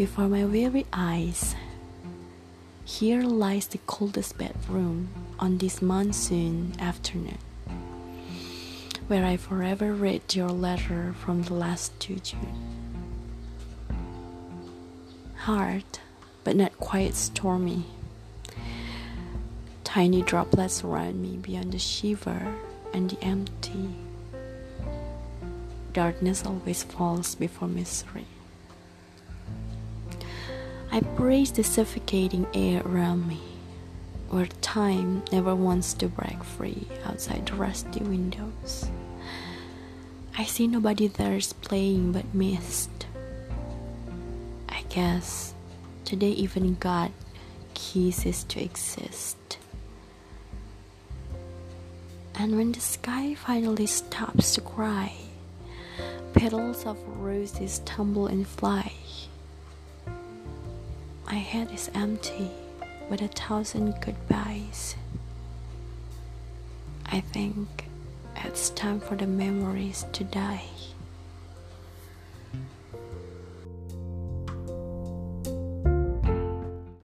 before my weary eyes. Here lies the coldest bedroom on this monsoon afternoon, where I forever read your letter from the last to June. Hard, but not quite stormy. Tiny droplets surround me beyond the shiver and the empty. Darkness always falls before misery. I praise the suffocating air around me, where time never wants to break free outside the rusty windows. I see nobody there's playing but mist. I guess today even God ceases to exist. And when the sky finally stops to cry, petals of roses tumble and fly. My head is empty with a thousand goodbyes. I think it's time for the memories to die.